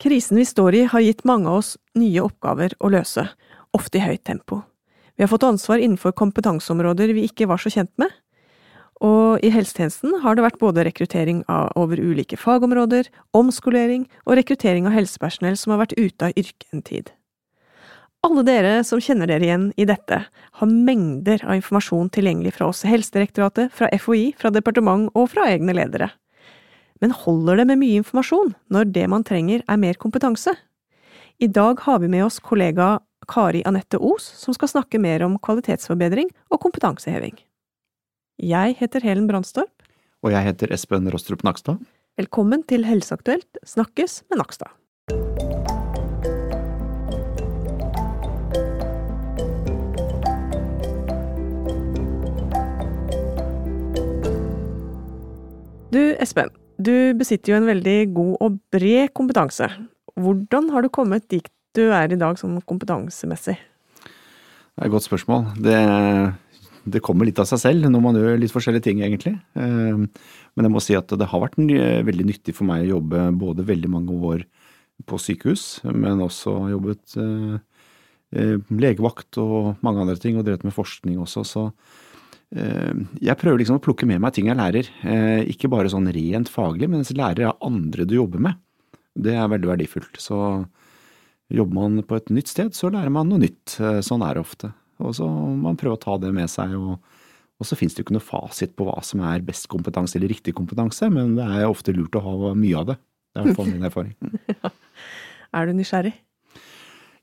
Krisen vi står i har gitt mange av oss nye oppgaver å løse, ofte i høyt tempo. Vi har fått ansvar innenfor kompetanseområder vi ikke var så kjent med, og i helsetjenesten har det vært både rekruttering over ulike fagområder, omskolering og rekruttering av helsepersonell som har vært ute av yrket en tid. Alle dere som kjenner dere igjen i dette, har mengder av informasjon tilgjengelig fra oss i Helsedirektoratet, fra FHI, fra departement og fra egne ledere. Men holder det med mye informasjon når det man trenger er mer kompetanse? I dag har vi med oss kollega Kari Anette Os, som skal snakke mer om kvalitetsforbedring og kompetanseheving. Jeg heter Helen Brandstorp. Og jeg heter Espen Rostrup Nakstad. Velkommen til Helseaktuelt snakkes med Nakstad. Du, Espen. Du besitter jo en veldig god og bred kompetanse. Hvordan har du kommet dit du er i dag sånn kompetansemessig? Det er et godt spørsmål. Det, det, kommer litt av seg selv når man gjør litt forskjellige ting, egentlig. Eh, men jeg må si at det har vært veldig nyttig for meg å jobbe både veldig mange år på sykehus, men også jobbet eh, eh, legevakt og mange andre ting, og drevet med forskning også. så jeg prøver liksom å plukke med meg ting jeg lærer, eh, ikke bare sånn rent faglig, men lærer av andre du jobber med. Det er veldig verdifullt. Så jobber man på et nytt sted, så lærer man noe nytt. Eh, sånn er det ofte. Og så man prøve å ta det med seg. Og, og så finnes det jo ikke noe fasit på hva som er best kompetanse eller riktig kompetanse, men det er ofte lurt å ha mye av det. Det er i hvert fall min erfaring. Er du nysgjerrig?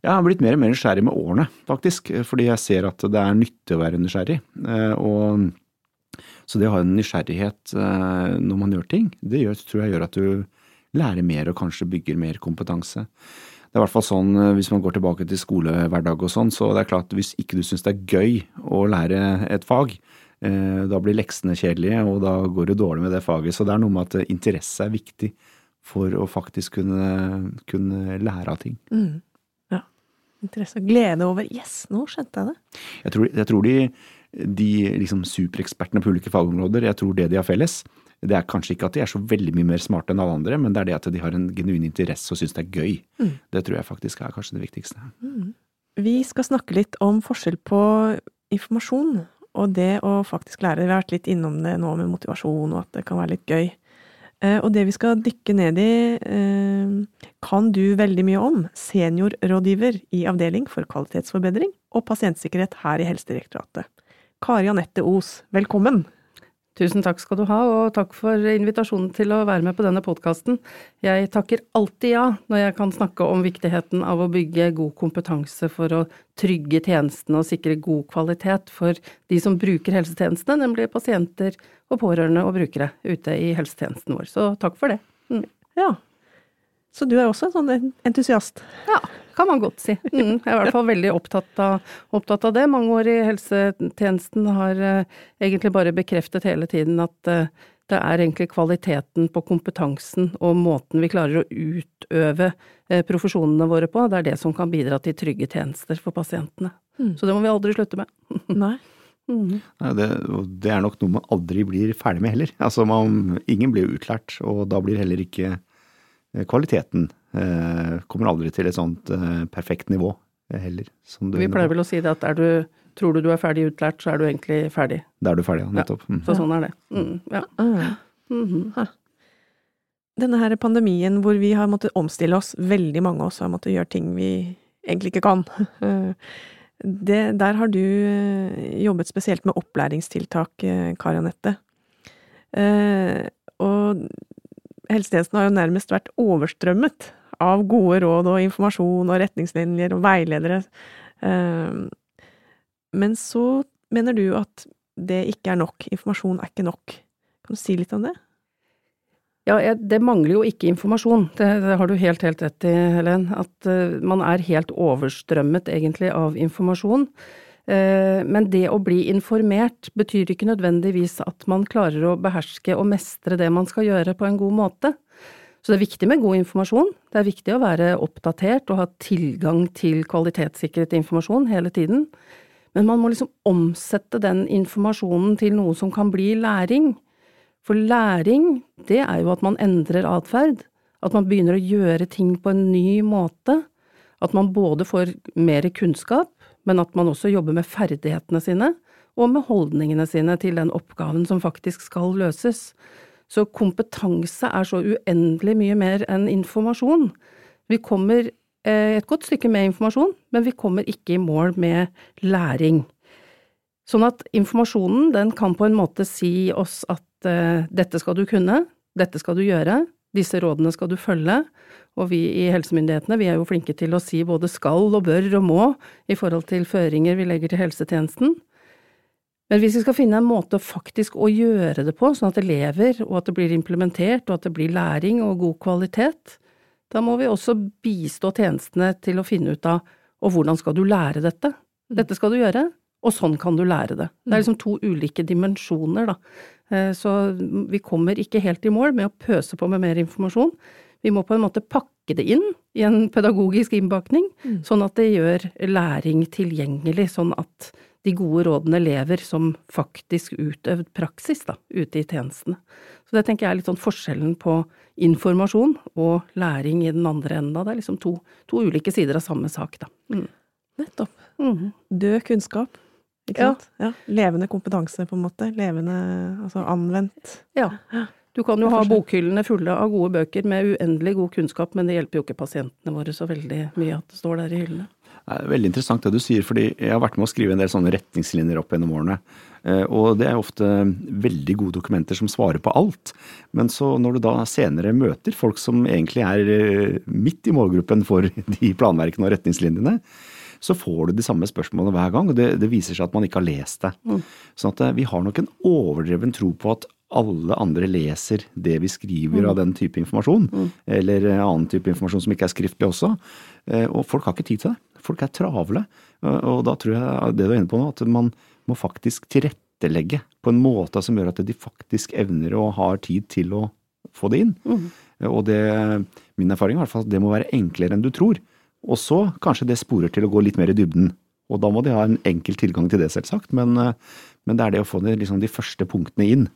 Jeg har blitt mer og mer nysgjerrig med årene, faktisk. Fordi jeg ser at det er nyttig å være nysgjerrig. Eh, og, så det å ha en nysgjerrighet eh, når man gjør ting, det gjør, tror jeg gjør at du lærer mer og kanskje bygger mer kompetanse. Det er i hvert fall sånn eh, hvis man går tilbake til skolehverdag og sånn, så det er klart hvis ikke du syns det er gøy å lære et fag, da blir leksene kjedelige, og da går det dårlig med det faget. Så det er noe med at interesse er viktig for å faktisk kunne, kunne lære av ting. Mm interesse og glede over Yes, nå skjønte jeg det. Jeg tror, jeg tror de, de liksom superekspertene på ulike fagområder, jeg tror det de har felles, det er kanskje ikke at de er så veldig mye mer smarte enn alle andre, men det er det at de har en genuin interesse og syns det er gøy. Mm. Det tror jeg faktisk er kanskje det viktigste. Mm. Vi skal snakke litt om forskjell på informasjon og det å faktisk lære. Vi har vært litt innom det nå med motivasjon og at det kan være litt gøy. Eh, og det vi skal dykke ned i, eh, kan du veldig mye om. Seniorrådgiver i Avdeling for kvalitetsforbedring og pasientsikkerhet her i Helsedirektoratet. Kari Anette Os, velkommen! Tusen takk skal du ha, og takk for invitasjonen til å være med på denne podkasten. Jeg takker alltid ja når jeg kan snakke om viktigheten av å bygge god kompetanse for å trygge tjenestene og sikre god kvalitet for de som bruker helsetjenestene, nemlig pasienter og pårørende og brukere ute i helsetjenesten vår. Så takk for det. Mm. Ja. Så du er også en sånn entusiast? Ja, kan man godt si. Mm, jeg er i hvert fall veldig opptatt av, opptatt av, det. Mange år i helsetjenesten har uh, egentlig bare bekreftet hele tiden at uh, det er egentlig kvaliteten på kompetansen og måten vi klarer å utøve uh, profesjonene våre på, det er det som kan bidra til trygge tjenester for pasientene. Mm. Så det må vi aldri slutte med. Nei. Mm. Det, det, er nok noe man aldri blir ferdig med heller. Altså man, ingen blir utlært, og da blir heller ikke kvaliteten Eh, kommer aldri til et sånt eh, perfekt nivå eh, heller. Vi pleier vel å si det at er du, tror du du er ferdig utlært, så er du egentlig ferdig. Da er du ferdig, ja. Nettopp. Mm. så sånn er det. Mm, ja. Mm -hmm. Denne her pandemien hvor vi har måttet omstille oss, veldig mange av oss har måttet gjøre ting vi egentlig ikke kan. Det, der har du jobbet spesielt med opplæringstiltak, Kari Anette. Og helsetjenesten har jo nærmest vært overstrømmet av gode råd og informasjon og retningslinjer og veiledere. Ehm, men så mener du at det ikke er nok. Informasjon er ikke nok. Kan du si litt om det? Ja, det mangler jo ikke informasjon. Det, det har du helt, helt rett i, Helen. At uh, man er helt overstrømmet, egentlig, av informasjon. Uh, men det å bli informert betyr ikke nødvendigvis at man klarer å beherske og mestre det man skal gjøre på en god måte. Så det er viktig med god informasjon. Det er viktig å være oppdatert og ha tilgang til kvalitetssikret informasjon hele tiden. Men man må liksom omsette den informasjonen til noe som kan bli læring. For læring, det er jo at man endrer atferd. At man begynner å gjøre ting på en ny måte. At man både får mer kunnskap, men at man også jobber med ferdighetene sine, og med holdningene sine til den oppgaven som faktisk skal løses. Så kompetanse er så uendelig mye mer enn informasjon. Vi kommer eh, et godt stykke med informasjon, men vi kommer ikke i mål med læring. Sånn at informasjonen, den kan på en måte si oss at uh, dette skal du kunne, dette skal du gjøre, disse rådene skal du følge, og vi i helsemyndighetene, vi er jo flinke til å si både skal og bør og må i forhold til føringer vi legger til helsetjenesten. Men hvis vi skal finne en måte faktisk å gjøre det på, sånn at det lever, og at det blir implementert, og at det blir læring og god kvalitet, da må vi også bistå tjenestene til å finne ut av og hvordan skal du lære dette? Dette skal du gjøre, og sånn kan du lære det. Det er liksom to ulike dimensjoner, da. Eh, så vi kommer ikke helt i mål med å pøse på med mer informasjon. Vi må på en måte pakke det inn i en pedagogisk innbakning, mm. sånn at det gjør læring tilgjengelig, sånn at de gode rådene lever som faktisk utøvd praksis da, ute i tjenestene. Så det tenker jeg er litt sånn forskjellen på informasjon og læring i den andre enden. Det er liksom to, to ulike sider av samme sak, da. Mm. Nettopp. Mm. Død kunnskap. Ikke ja. sant? Ja. Levende kompetanse, på en måte. Levende, altså anvendt. Ja. Du kan jo ha bokhyllene fulle av gode bøker med uendelig god kunnskap, men det hjelper jo ikke pasientene våre så veldig mye at det står der i hyllene. Det er veldig interessant det du sier, fordi jeg har vært med å skrive en del sånne retningslinjer opp gjennom årene. Eh, og det er ofte veldig gode dokumenter som svarer på alt. Men så når du da senere møter folk som egentlig er eh, midt i målgruppen for de planverkene og retningslinjene, så får du de samme spørsmålene hver gang. Og det, det viser seg at man ikke har lest det. Mm. Sånn at eh, vi har nok en overdreven tro på at alle andre leser det vi skriver mm. av den type informasjon. Mm. Eller annen type informasjon som ikke er skriftlig også. Og folk har ikke tid til det. Folk er travle. Og da tror jeg det du er inne på nå, at man må faktisk tilrettelegge på en måte som gjør at de faktisk evner og har tid til å få det inn. Mm. Og det, min erfaring er i hvert fall at det må være enklere enn du tror. Og så kanskje det sporer til å gå litt mer i dybden. Og da må de ha en enkel tilgang til det, selvsagt. Men, men det er det å få de, liksom de første punktene inn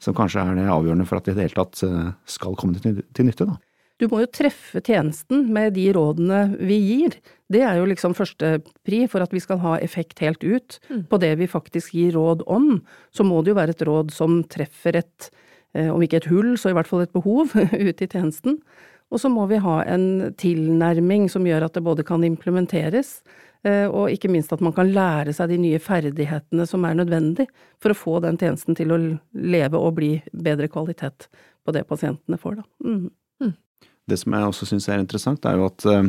som kanskje er det avgjørende for at det i det hele tatt eh, skal komme til, nytte. da. Du må jo treffe tjenesten med de rådene vi gir. Det er jo liksom første pri for at vi skal ha effekt helt ut mm. på det vi faktisk gir råd om. Så må det jo være et råd som treffer et, eh, om ikke et hull, så i hvert fall et behov ute i tjenesten. Og så må vi ha en tilnærming som gjør at det både kan implementeres, og ikke minst at man kan lære seg de nye ferdighetene som er nødvendig for å få den tjenesten til å leve og bli bedre kvalitet på det pasientene får, da. Mm. Det som jeg også syns er interessant, er jo at uh,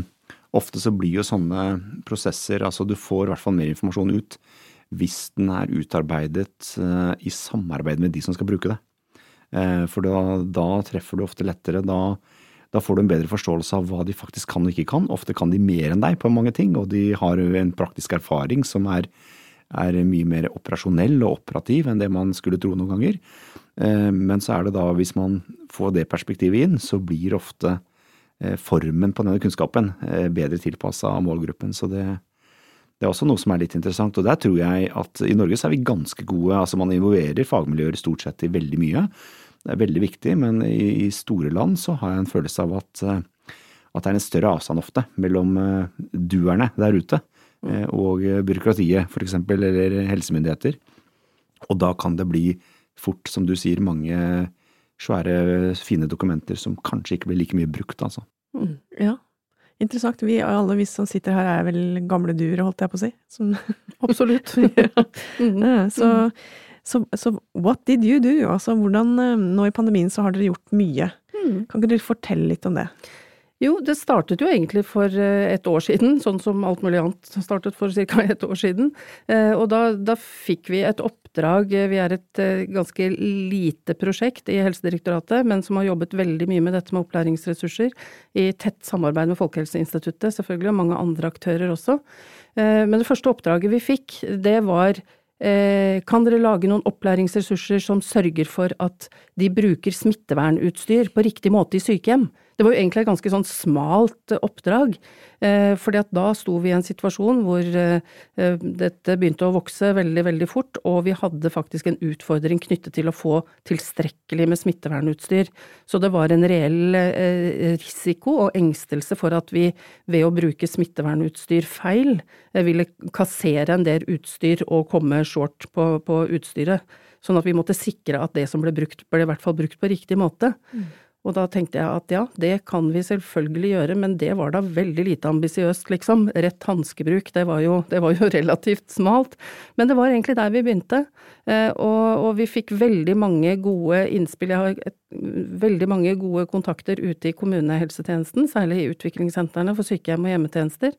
ofte så blir jo sånne prosesser Altså du får i hvert fall mer informasjon ut hvis den er utarbeidet uh, i samarbeid med de som skal bruke det. Uh, for da, da, treffer du ofte lettere. Da, da, får du en bedre forståelse av hva de faktisk kan og ikke kan. Ofte kan de mer enn deg på mange ting, og de har en praktisk erfaring som er, er mye mer operasjonell og operativ enn det man skulle tro noen ganger. Men så er det da, hvis man får det perspektivet inn, så blir ofte Eh, formen på denne kunnskapen eh, bedre tilpassa målgruppen. Så det, det, er også noe som er litt interessant. Og der tror jeg at i Norge så er vi ganske gode. Altså man involverer fagmiljøer stort sett i veldig mye. Det er veldig viktig, men i, i store land så har jeg en følelse av at, eh, at det er en større avstand ofte mellom duerne der ute og byråkratiet, f.eks., eller helsemyndigheter. Og da kan det bli fort, som du sier, mange svære, fine dokumenter som kanskje ikke blir like mye brukt, altså. Mm, ja. Interessant. Vi alle vi som sitter her er vel gamle duer, holdt jeg på å si. Som, Absolutt. ja. mm. så, så, så, what did you do? Altså hvordan eh, Nå i pandemien så har dere gjort mye. Mm. Kan ikke dere fortelle litt om det? Jo, det startet jo egentlig for eh, et år siden, sånn som alt mulig annet startet for ca. et år siden. Eh, og da, da, fikk vi et oppdrag. Vi er et ganske lite prosjekt i Helsedirektoratet, men som har jobbet veldig mye med dette med opplæringsressurser, i tett samarbeid med Folkehelseinstituttet, selvfølgelig, og mange andre aktører også. Men det første oppdraget vi fikk, det var kan dere lage noen opplæringsressurser som sørger for at de bruker smittevernutstyr på riktig måte i sykehjem? Det var jo egentlig et ganske sånn smalt oppdrag, eh, fordi at da sto vi i en situasjon hvor dette begynte å vokse veldig, veldig fort, og vi hadde faktisk en utfordring knyttet til å få tilstrekkelig med smittevernutstyr. Så det var en reell risiko og engstelse for at vi ved å bruke smittevernutstyr feil, ville kassere en del utstyr og komme short på, på utstyret. Sånn at vi måtte sikre at det som ble brukt, ble i hvert fall brukt på riktig måte. Mm. Og da tenkte jeg at ja, det kan vi selvfølgelig gjøre, men det var da veldig lite ambisiøst, liksom. Rett hanskebruk, det, det, var jo relativt smalt. Men det var egentlig der vi begynte. Eh, og, og vi fikk veldig mange gode innspill. Jeg har veldig mange gode kontakter ute i kommunehelsetjenesten, særlig i utviklingssentrene for sykehjem og hjemmetjenester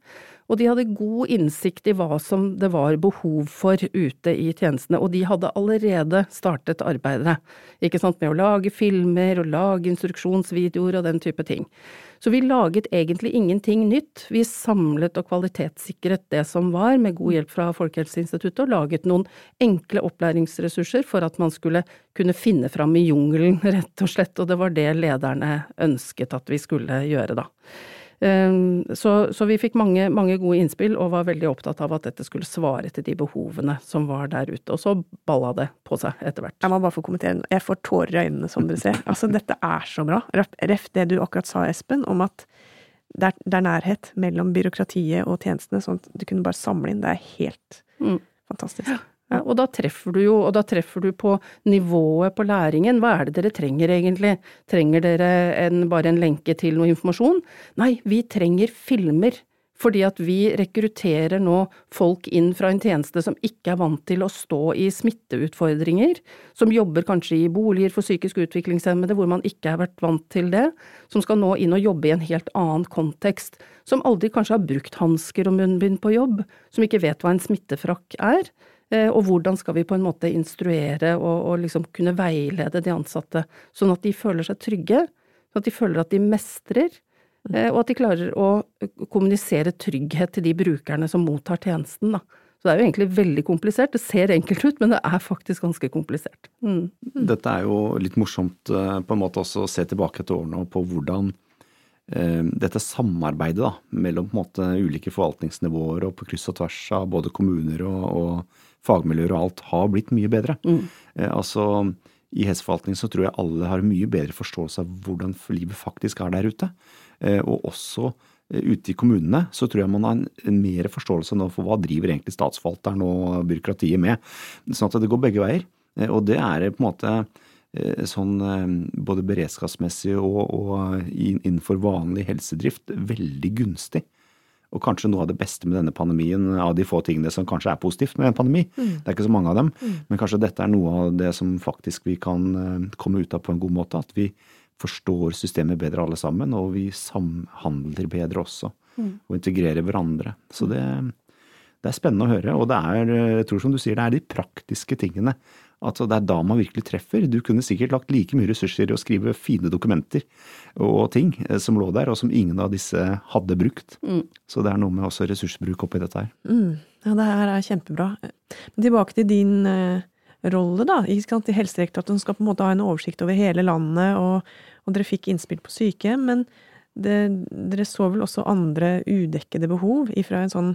og de hadde god innsikt i hva som det var behov for ute i tjenestene, og de hadde allerede startet arbeidet, ikke sant, med å lage filmer og lage instruksjonsvideoer og den type ting. Så vi laget egentlig ingenting nytt, vi samlet og kvalitetssikret det som var, med god hjelp fra Folkehelseinstituttet, og laget noen enkle opplæringsressurser for at man skulle kunne finne fram i jungelen, rett og slett, og det var det lederne ønsket at vi skulle gjøre da. Ehm, så, så vi fikk mange, mange, gode innspill og var veldig opptatt av at dette skulle svare til de behovene som var der ute. Og så balla det på seg etter hvert. Jeg må bare få kommentere, jeg får tårer i øynene som dere ser. Altså dette er så bra. Ref det du akkurat sa, Espen, om at det er, det er nærhet mellom byråkratiet og tjenestene, sånn at du kunne bare samle inn. Det er helt mm. fantastisk. Og da treffer du jo, og da treffer du på nivået på læringen. Hva er det dere trenger egentlig? Trenger dere en, bare en lenke til noe informasjon? Nei, vi trenger filmer. Fordi at vi rekrutterer nå folk inn fra en tjeneste som ikke er vant til å stå i smitteutfordringer, som jobber kanskje i boliger for psykisk utviklingshemmede hvor man ikke har vært vant til det, som skal nå inn og jobbe i en helt annen kontekst, som aldri kanskje har brukt hansker og munnbind på jobb, som ikke vet hva en smittefrakk er. Eh, og hvordan skal vi på en måte instruere og, og liksom kunne veilede de ansatte, sånn at de føler seg trygge, sånn at de føler at de mestrer, eh, og at de klarer å kommunisere trygghet til de brukerne som mottar tjenesten, da. Så det er jo egentlig veldig komplisert. Det ser enkelt ut, men det er faktisk ganske komplisert. Mm. Dette er jo litt morsomt eh, på en måte også å se tilbake etter årene på hvordan dette samarbeidet da, mellom på en måte ulike forvaltningsnivåer og på kryss og tvers av både kommuner og, og fagmiljøer og alt har blitt mye bedre. Mm. Eh, altså, I helseforvaltningen så tror jeg alle har mye bedre forståelse av hvordan livet faktisk er der ute. Eh, og også eh, ute i kommunene så tror jeg man har en, mer forståelse nå for hva driver egentlig statsforvalteren og byråkratiet med. Sånn at det går begge veier. Og det er på en måte sånn både beredskapsmessig og, og innenfor vanlig helsedrift veldig gunstig. Og kanskje noe av det beste med denne pandemien, av de få tingene som kanskje er positivt med en pandemi, mm. det er ikke så mange av dem, mm. men kanskje dette er noe av det som faktisk vi kan eh, komme ut av på en god måte. At vi forstår systemet bedre alle sammen, og vi samhandler bedre også. Mm. Og integrerer hverandre. Så det, det, er spennende å høre. Og det er, jeg tror som du sier, det er de praktiske tingene Altså det er da man virkelig treffer. Du kunne sikkert lagt like mye ressurser i å skrive fine dokumenter og ting eh, som lå der, og som ingen av disse hadde brukt. Mm. Så det er noe med også ressursbruk oppi dette her. Mm. Ja, det her er kjempebra. Men tilbake til din uh, rolle, da. I Helsedirektoratet som skal på en måte ha en oversikt over hele landet, og, og dere fikk innspill på sykehjem. Men det, dere så vel også andre udekkede behov ifra en sånn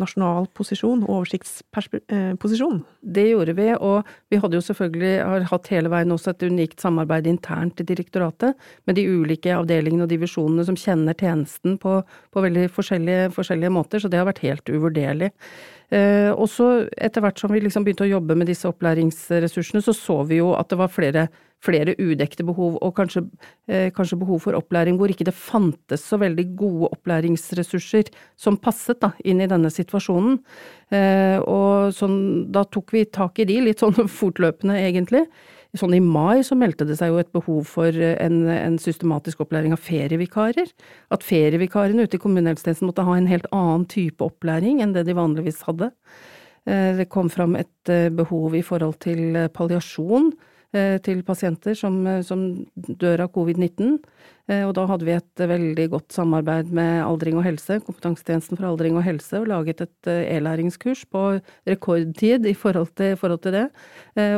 nasjonal posisjon, oversiktsposisjon. Det gjorde vi, og vi hadde jo selvfølgelig har hatt hele veien også et unikt samarbeid internt i direktoratet med de ulike avdelingene og divisjonene som kjenner tjenesten på, på veldig forskjellige, forskjellige, måter, så det har vært helt uvurderlig. Eh, også etter hvert som vi liksom begynte å jobbe med disse opplæringsressursene, så så vi jo at det var flere flere udekte behov, og kanskje, eh, kanskje, behov for opplæring hvor ikke det fantes så veldig gode opplæringsressurser som passet da, inn i denne situasjonen. Eh, og sånn, da tok vi tak i de, litt sånn fortløpende egentlig. Sånn i mai så meldte det seg jo et behov for en, en systematisk opplæring av ferievikarer. At ferievikarene ute i kommunehelsetjenesten måtte ha en helt annen type opplæring enn det de vanligvis hadde. Eh, det kom fram et eh, behov i forhold til palliasjon Eh, til pasienter som, eh, som dør av covid-19. Eh, og da hadde vi et veldig godt samarbeid med Aldring og helse, Kompetansetjenesten for aldring og helse, og laget et e-læringskurs på rekordtid i forhold til, forhold til, det.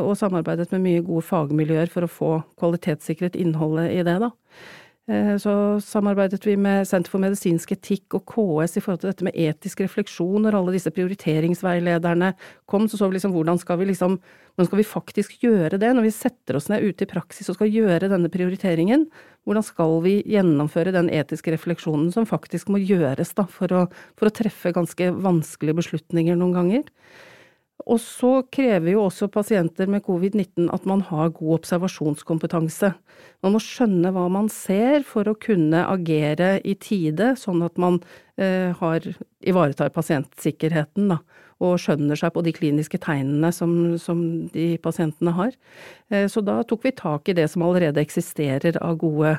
Og samarbeidet med mye gode fagmiljøer for å få kvalitetssikret innholdet i det, da. Eh, så samarbeidet vi med Senter for medisinsk etikk og KS i forhold til dette med etisk refleksjon når alle disse prioriteringsveilederne kom. Så så vi liksom hvordan skal vi liksom, hvordan skal vi faktisk gjøre det når vi setter oss ned ute i praksis og skal gjøre denne prioriteringen? Hvordan skal vi gjennomføre den etiske refleksjonen som faktisk må gjøres da, for å, for å treffe ganske vanskelige beslutninger noen ganger? Og så krever jo også pasienter med covid-19 at man har god observasjonskompetanse. Man må skjønne hva man ser for å kunne agere i tide, sånn at man eh, har, ivaretar pasientsikkerheten, da, og skjønner seg på de kliniske tegnene som, som de pasientene har. Eh, så da tok vi tak i det som allerede eksisterer av gode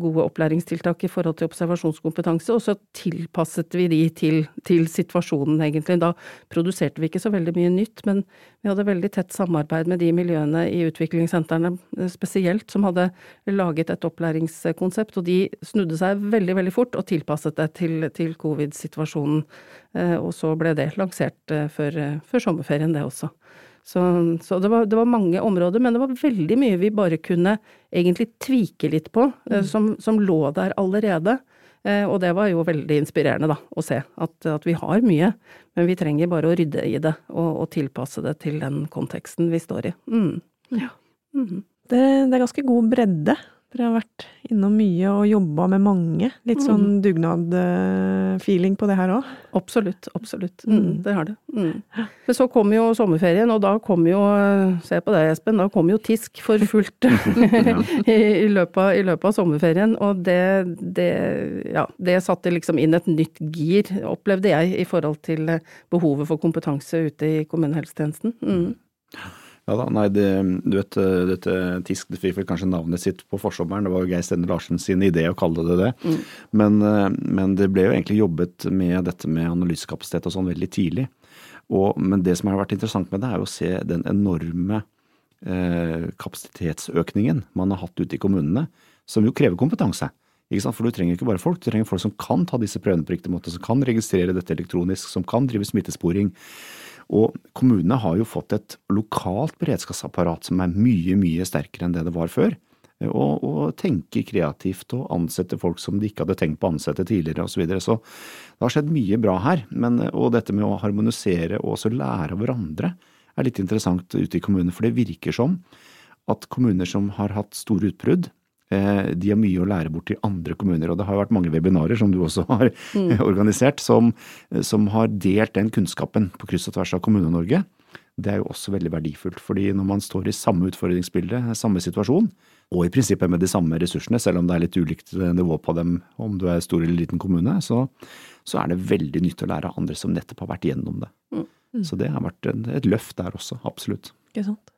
gode opplæringstiltak i forhold til observasjonskompetanse, og så tilpasset vi de til, til, situasjonen, egentlig. Da produserte vi ikke så veldig mye nytt, men vi hadde veldig tett samarbeid med de miljøene i utviklingssentrene eh, spesielt, som hadde laget et opplæringskonsept, og de snudde seg veldig, veldig fort og tilpasset det til, til covid-situasjonen. Eh, og så ble det lansert eh, før, før sommerferien, det også. Så, så det, var, det, var, mange områder, men det var veldig mye vi bare kunne egentlig tvike litt på, eh, mm. som, som, lå der allerede. Eh, og det var jo veldig inspirerende, da, å se at, at, vi har mye, men vi trenger bare å rydde i det og, og tilpasse det til den konteksten vi står i. Mm. Ja. Mm. Det, det, er ganske god bredde dere har vært innom mye og jobba med mange. Litt mm. sånn dugnad-feeling på det her òg? Absolutt, absolutt. Mm, mm. det har det. Mm. Men så kom jo sommerferien, og da kom jo, se på deg, Espen, da kom jo TISK for fullt I, i, løpet av, i, løpet av, sommerferien. Og det, det, ja, det satte liksom inn et nytt gir, opplevde jeg, i forhold til behovet for kompetanse ute i kommunehelsetjenesten. Mm. Ja da, nei, det, du vet, dette TISK det fikk vel kanskje navnet sitt på forsommeren. Det var jo Geir Stender Larsen sin idé å kalle det det. Mm. Men, eh, men, det ble jo egentlig jobbet med dette med analysekapasitet og sånn veldig tidlig. Og, men det som har vært interessant med det, er jo å se den enorme eh, kapasitetsøkningen man har hatt ute i kommunene, som jo krever kompetanse. For du trenger ikke bare folk, du trenger folk som kan ta disse prøvene på riktig måte, som kan registrere dette elektronisk, som kan drive smittesporing. Og kommunene har jo fått et lokalt beredskapsapparat som er mye, mye sterkere enn det det var før. Og, og tenke kreativt og ansette folk som de ikke hadde tenkt på å ansette tidligere osv. Så, videre. så det har skjedd mye bra her. Men, og dette med å harmonisere og også lære av hverandre er litt interessant ute i kommunene. For det virker som at kommuner som har hatt store utbrudd, de har mye å lære bort til andre kommuner. Og det har vært mange webinarer, som du også har mm. organisert, som, som, har delt den kunnskapen på kryss og tvers av Kommune-Norge. Det er jo også veldig verdifullt, fordi når man står i samme utfordringsbilde, samme situasjon, og i prinsippet med de samme ressursene, selv om det er litt ulikt nivå på dem om du er stor eller liten kommune, så, så er det veldig nyttig å lære av andre som nettopp har vært igjennom det. Mm. Så det har vært et løft der også, absolutt. Ikke sant.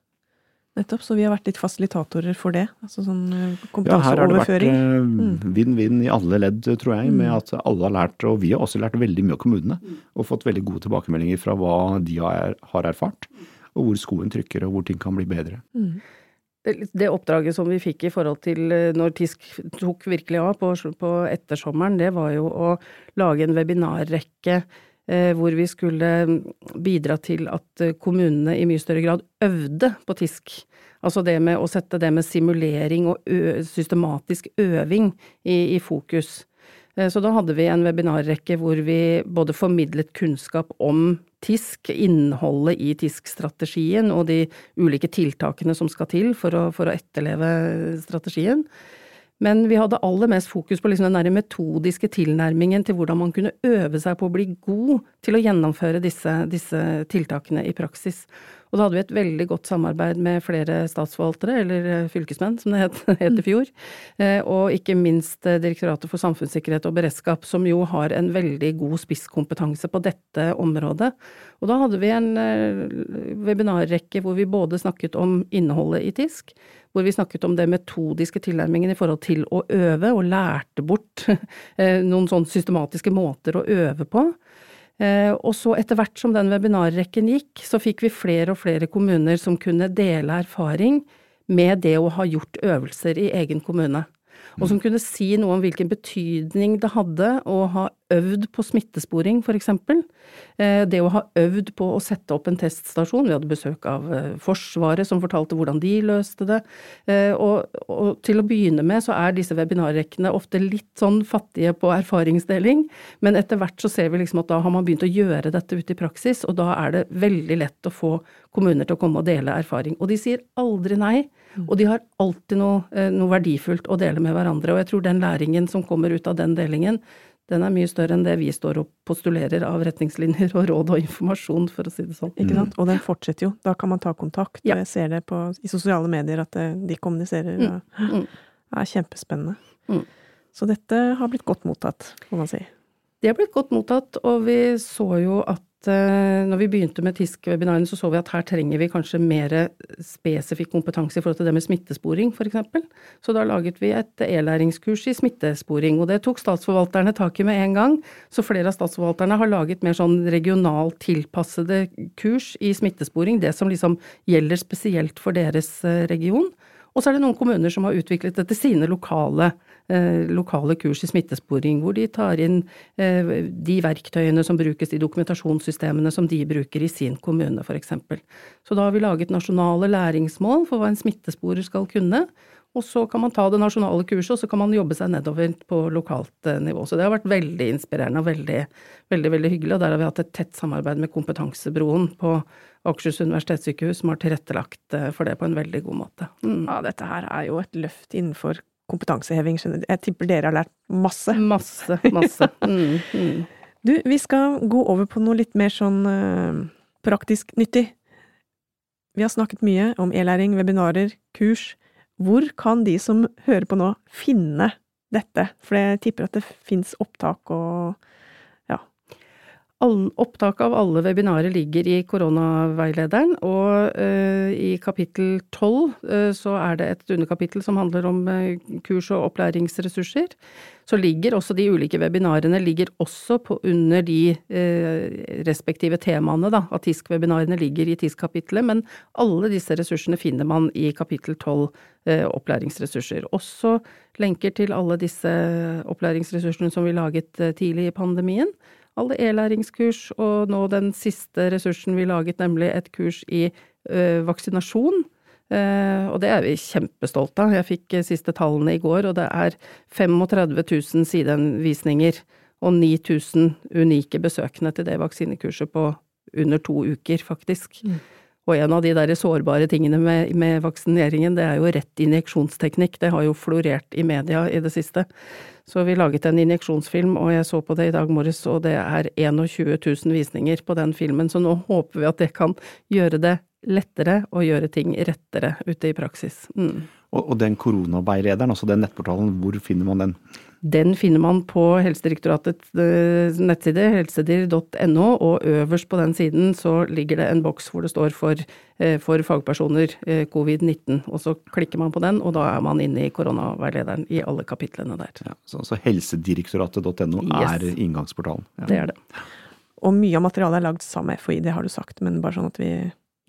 Nettopp, så vi har vært litt fasilitatorer for det. altså sånn kompetanseoverføring. Ja, her har det vært eh, vinn-vinn i alle ledd, tror jeg, med mm. at alle har lært, og vi har også lært veldig mye av kommunene. Og fått veldig gode tilbakemeldinger fra hva de har, erfart, og hvor skoen trykker og hvor ting kan bli bedre. Mm. Det oppdraget som vi fikk i forhold til eh, når TISK tok virkelig av på, på ettersommeren, det var jo å lage en webinarrekke Eh, hvor vi skulle bidra til at eh, kommunene i mye større grad øvde på TISK. Altså det med å sette det med simulering og systematisk øving i, i, fokus. Eh, så da hadde vi en webinarrekke hvor vi både formidlet kunnskap om TISK, innholdet i TISK-strategien og de ulike tiltakene som skal til for å, for å etterleve strategien. Men vi hadde aller mest fokus på liksom den metodiske tilnærmingen til hvordan man kunne øve seg på å bli god til å gjennomføre disse, disse tiltakene i praksis. Og da hadde vi et veldig godt samarbeid med flere statsforvaltere, eller eh, fylkesmenn som det het, het i fjor, eh, og ikke minst eh, Direktoratet for samfunnssikkerhet og beredskap, som jo har en veldig god spisskompetanse på dette området. Og da hadde vi en webinarrekke hvor vi både snakket om innholdet i TISK, hvor vi snakket om det metodiske tilnærmingen i forhold til å øve, og lærte bort noen sånn systematiske måter å øve på. Eh, og så etter hvert som den webinarrekken gikk, så fikk vi flere og flere kommuner som kunne dele erfaring med det å ha gjort øvelser i egen kommune. Og som kunne si noe om hvilken betydning det hadde å ha øvd på smittesporing, eksempel. Eh, det å ha øvd på å sette opp en teststasjon. Vi hadde besøk av eh, Forsvaret som fortalte hvordan de løste det. Eh, og, og til å begynne med så er disse webinarrekkene ofte litt sånn fattige på erfaringsdeling, men etter hvert så ser vi liksom at da har man begynt å gjøre dette ute i praksis, og da er det veldig lett å få kommuner til å komme og dele erfaring. Og de sier aldri nei, mm. og de har alltid noe, noe verdifullt å dele med hverandre. Og jeg tror den læringen som kommer ut av den delingen, den er mye større enn det vi står og postulerer av retningslinjer og råd og informasjon, for å si det sånn. Ikke sant. Og den fortsetter jo. Da kan man ta kontakt. Ja. Jeg ser det på, i sosiale medier at det, de kommuniserer. Mm. Og, mm. Det er kjempespennende. Mm. Så dette har blitt godt mottatt, må man si. Det har blitt godt mottatt, og vi så jo at Eh, når vi begynte med TISK-webinarene, så så vi at her trenger vi kanskje mer spesifikk kompetanse i forhold til det med smittesporing, f.eks. Så da laget vi et e-læringskurs i smittesporing, og det tok statsforvalterne tak i med en gang. Så flere av statsforvalterne har laget mer sånn regionalt tilpassede kurs i smittesporing, det som liksom gjelder spesielt for deres eh, region. Og så er det noen kommuner som har utviklet dette sine lokale, eh, lokale kurs i smittesporing, hvor de tar inn eh, de verktøyene som brukes i dokumentasjonssystemene som de bruker i sin kommune, f.eks. Så da har vi laget nasjonale læringsmål for hva en smittesporer skal kunne. Og så kan man ta det nasjonale kurset, og så kan man jobbe seg nedover på lokalt eh, nivå. Så det har vært veldig inspirerende og veldig, veldig, veldig hyggelig. Og der har vi hatt et tett samarbeid med Kompetansebroen på Akershus universitetssykehus, som har tilrettelagt eh, for det på en veldig god måte. Mm. Ja, dette her er jo et løft innenfor kompetanseheving. Jeg tipper dere har lært masse. Masse, masse. Mm, mm. Du, vi skal gå over på noe litt mer sånn uh, praktisk nyttig. Vi har snakket mye om e-læring, webinarer, kurs. Hvor kan de som hører på nå, finne dette? For jeg tipper at det fins opptak og opptak av alle webinarer ligger i koronaveilederen, og uh, i kapittel tolv uh, så er det et underkapittel som handler om uh, kurs og opplæringsressurser så ligger også de ulike webinarene ligger også på under de eh, respektive temaene, da. At TISK-webinarene ligger i TISK-kapitlet, men alle disse ressursene finner man i kapittel tolv eh, opplæringsressurser. Også lenker til alle disse opplæringsressursene som vi laget eh, tidlig i pandemien. Alle e-læringskurs, og nå den siste ressursen vi laget, nemlig et kurs i eh, vaksinasjon Eh, og det er vi kjempestolte av. Jeg fikk eh, siste tallene i går, og det er 35 000 sidevisninger og 9000 unike besøkende til det vaksinekurset på under to uker, faktisk. Mm. Og en av de der sårbare tingene med, med, vaksineringen, det er jo rett injeksjonsteknikk. Det har jo florert i media i det siste. Så vi laget en injeksjonsfilm, og jeg så på det i dag morges, og det er 21 000 visninger på den filmen. Så nå håper vi at det kan gjøre det lettere å gjøre ting rettere ute i praksis. Mm. Og, og, den koronaveilederen, altså den nettportalen, hvor finner man den? Den finner man på Helsedirektoratets eh, nettside, helsedir.no, og øverst på den siden så ligger det en boks hvor det står for, eh, for fagpersoner eh, covid-19. Og så klikker man på den, og da er man inne i koronaveilederen i alle kapitlene der. Ja, så, så helsedirektoratet.no yes. er inngangsportalen? Ja. Det er det. Og mye av materialet er lagd sammen med FHI, det har du sagt, men bare sånn at vi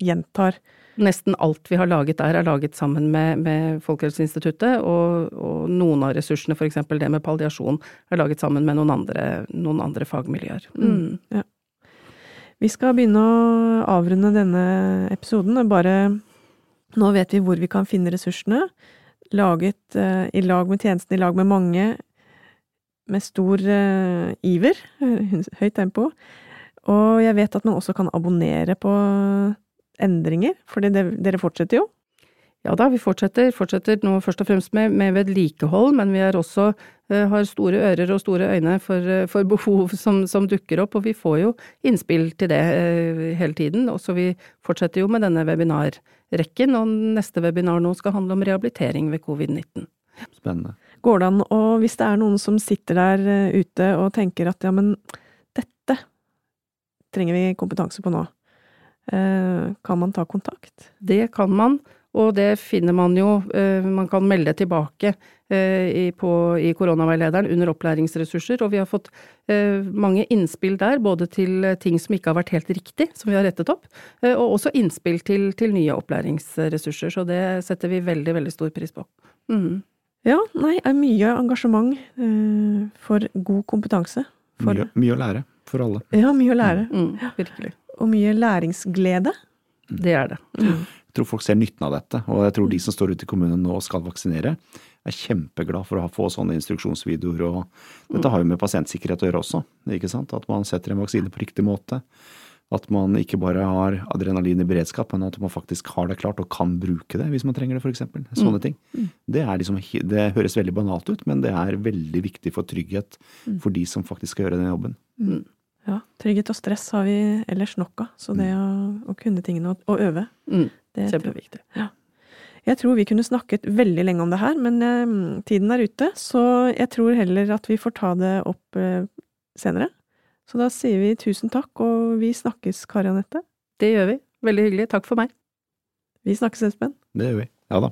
gjentar. Nesten alt vi har laget der, er laget sammen med, med Folkehelseinstituttet, og, og, noen av ressursene, f.eks. det med palliasjon, er laget sammen med noen andre, noen andre fagmiljøer. Mm. Ja. Vi skal begynne å avrunde denne episoden, bare nå vet vi hvor vi kan finne ressursene. Laget uh, i lag med tjenesten, i lag med mange, med stor uh, iver, høyt tempo. Og jeg vet at man også kan abonnere på endringer? Fordi det, dere fortsetter jo? Ja da, vi fortsetter. Fortsetter nå først og fremst med, med vedlikehold, men vi også, uh, har store ører og store øyne for, uh, for behov som, som, dukker opp, og vi får jo innspill til det uh, hele tiden. Og så vi fortsetter jo med denne webinarrekken, og neste webinar nå skal handle om rehabilitering ved covid-19. Spennende. Går det an å, hvis det er noen som sitter der ute og tenker at ja, men dette trenger vi kompetanse på nå, Eh, kan man ta kontakt? Det kan man, og det finner man jo eh, Man kan melde tilbake eh, i, på, i koronaveilederen under opplæringsressurser, og vi har fått mange innspill der, både til ting som ikke har vært helt riktig, som vi har rettet opp, og også innspill til, til nye opplæringsressurser. Så det setter vi veldig, veldig stor pris på. Mm. Ja, nei, er mye engasjement for god kompetanse For, Mye, mye å lære for alle. ja, mye å lære. Mm, virkelig. Og mye læringsglede. Det er det. Jeg tror folk ser nytten av dette, og jeg tror de som står ute i kommunen nå og skal vaksinere, er kjempeglad for å få sånne instruksjonsvideoer. og Dette har jo med pasientsikkerhet å gjøre også, ikke sant? At man setter en vaksine på riktig måte. At man ikke bare har adrenalin i beredskap, men at man faktisk har det klart og kan bruke det hvis man trenger det, f.eks. Sånne ting. Det, er liksom, det høres veldig banalt ut, men det er veldig viktig for trygghet for de som faktisk skal gjøre den jobben. Ja, trygghet og stress har vi ellers nok av, så det å, å kunne tingene og, øve Mm, det er kjempeviktig. Jeg tror vi kunne snakket veldig lenge om det her, men eh, tiden er ute, så jeg tror heller at vi får ta det opp eh, senere. Så da sier vi tusen takk, og vi snakkes, Kari Anette. Det gjør vi. Veldig hyggelig. Takk for meg. Vi snakkes, Espen. Det gjør vi. Ja da.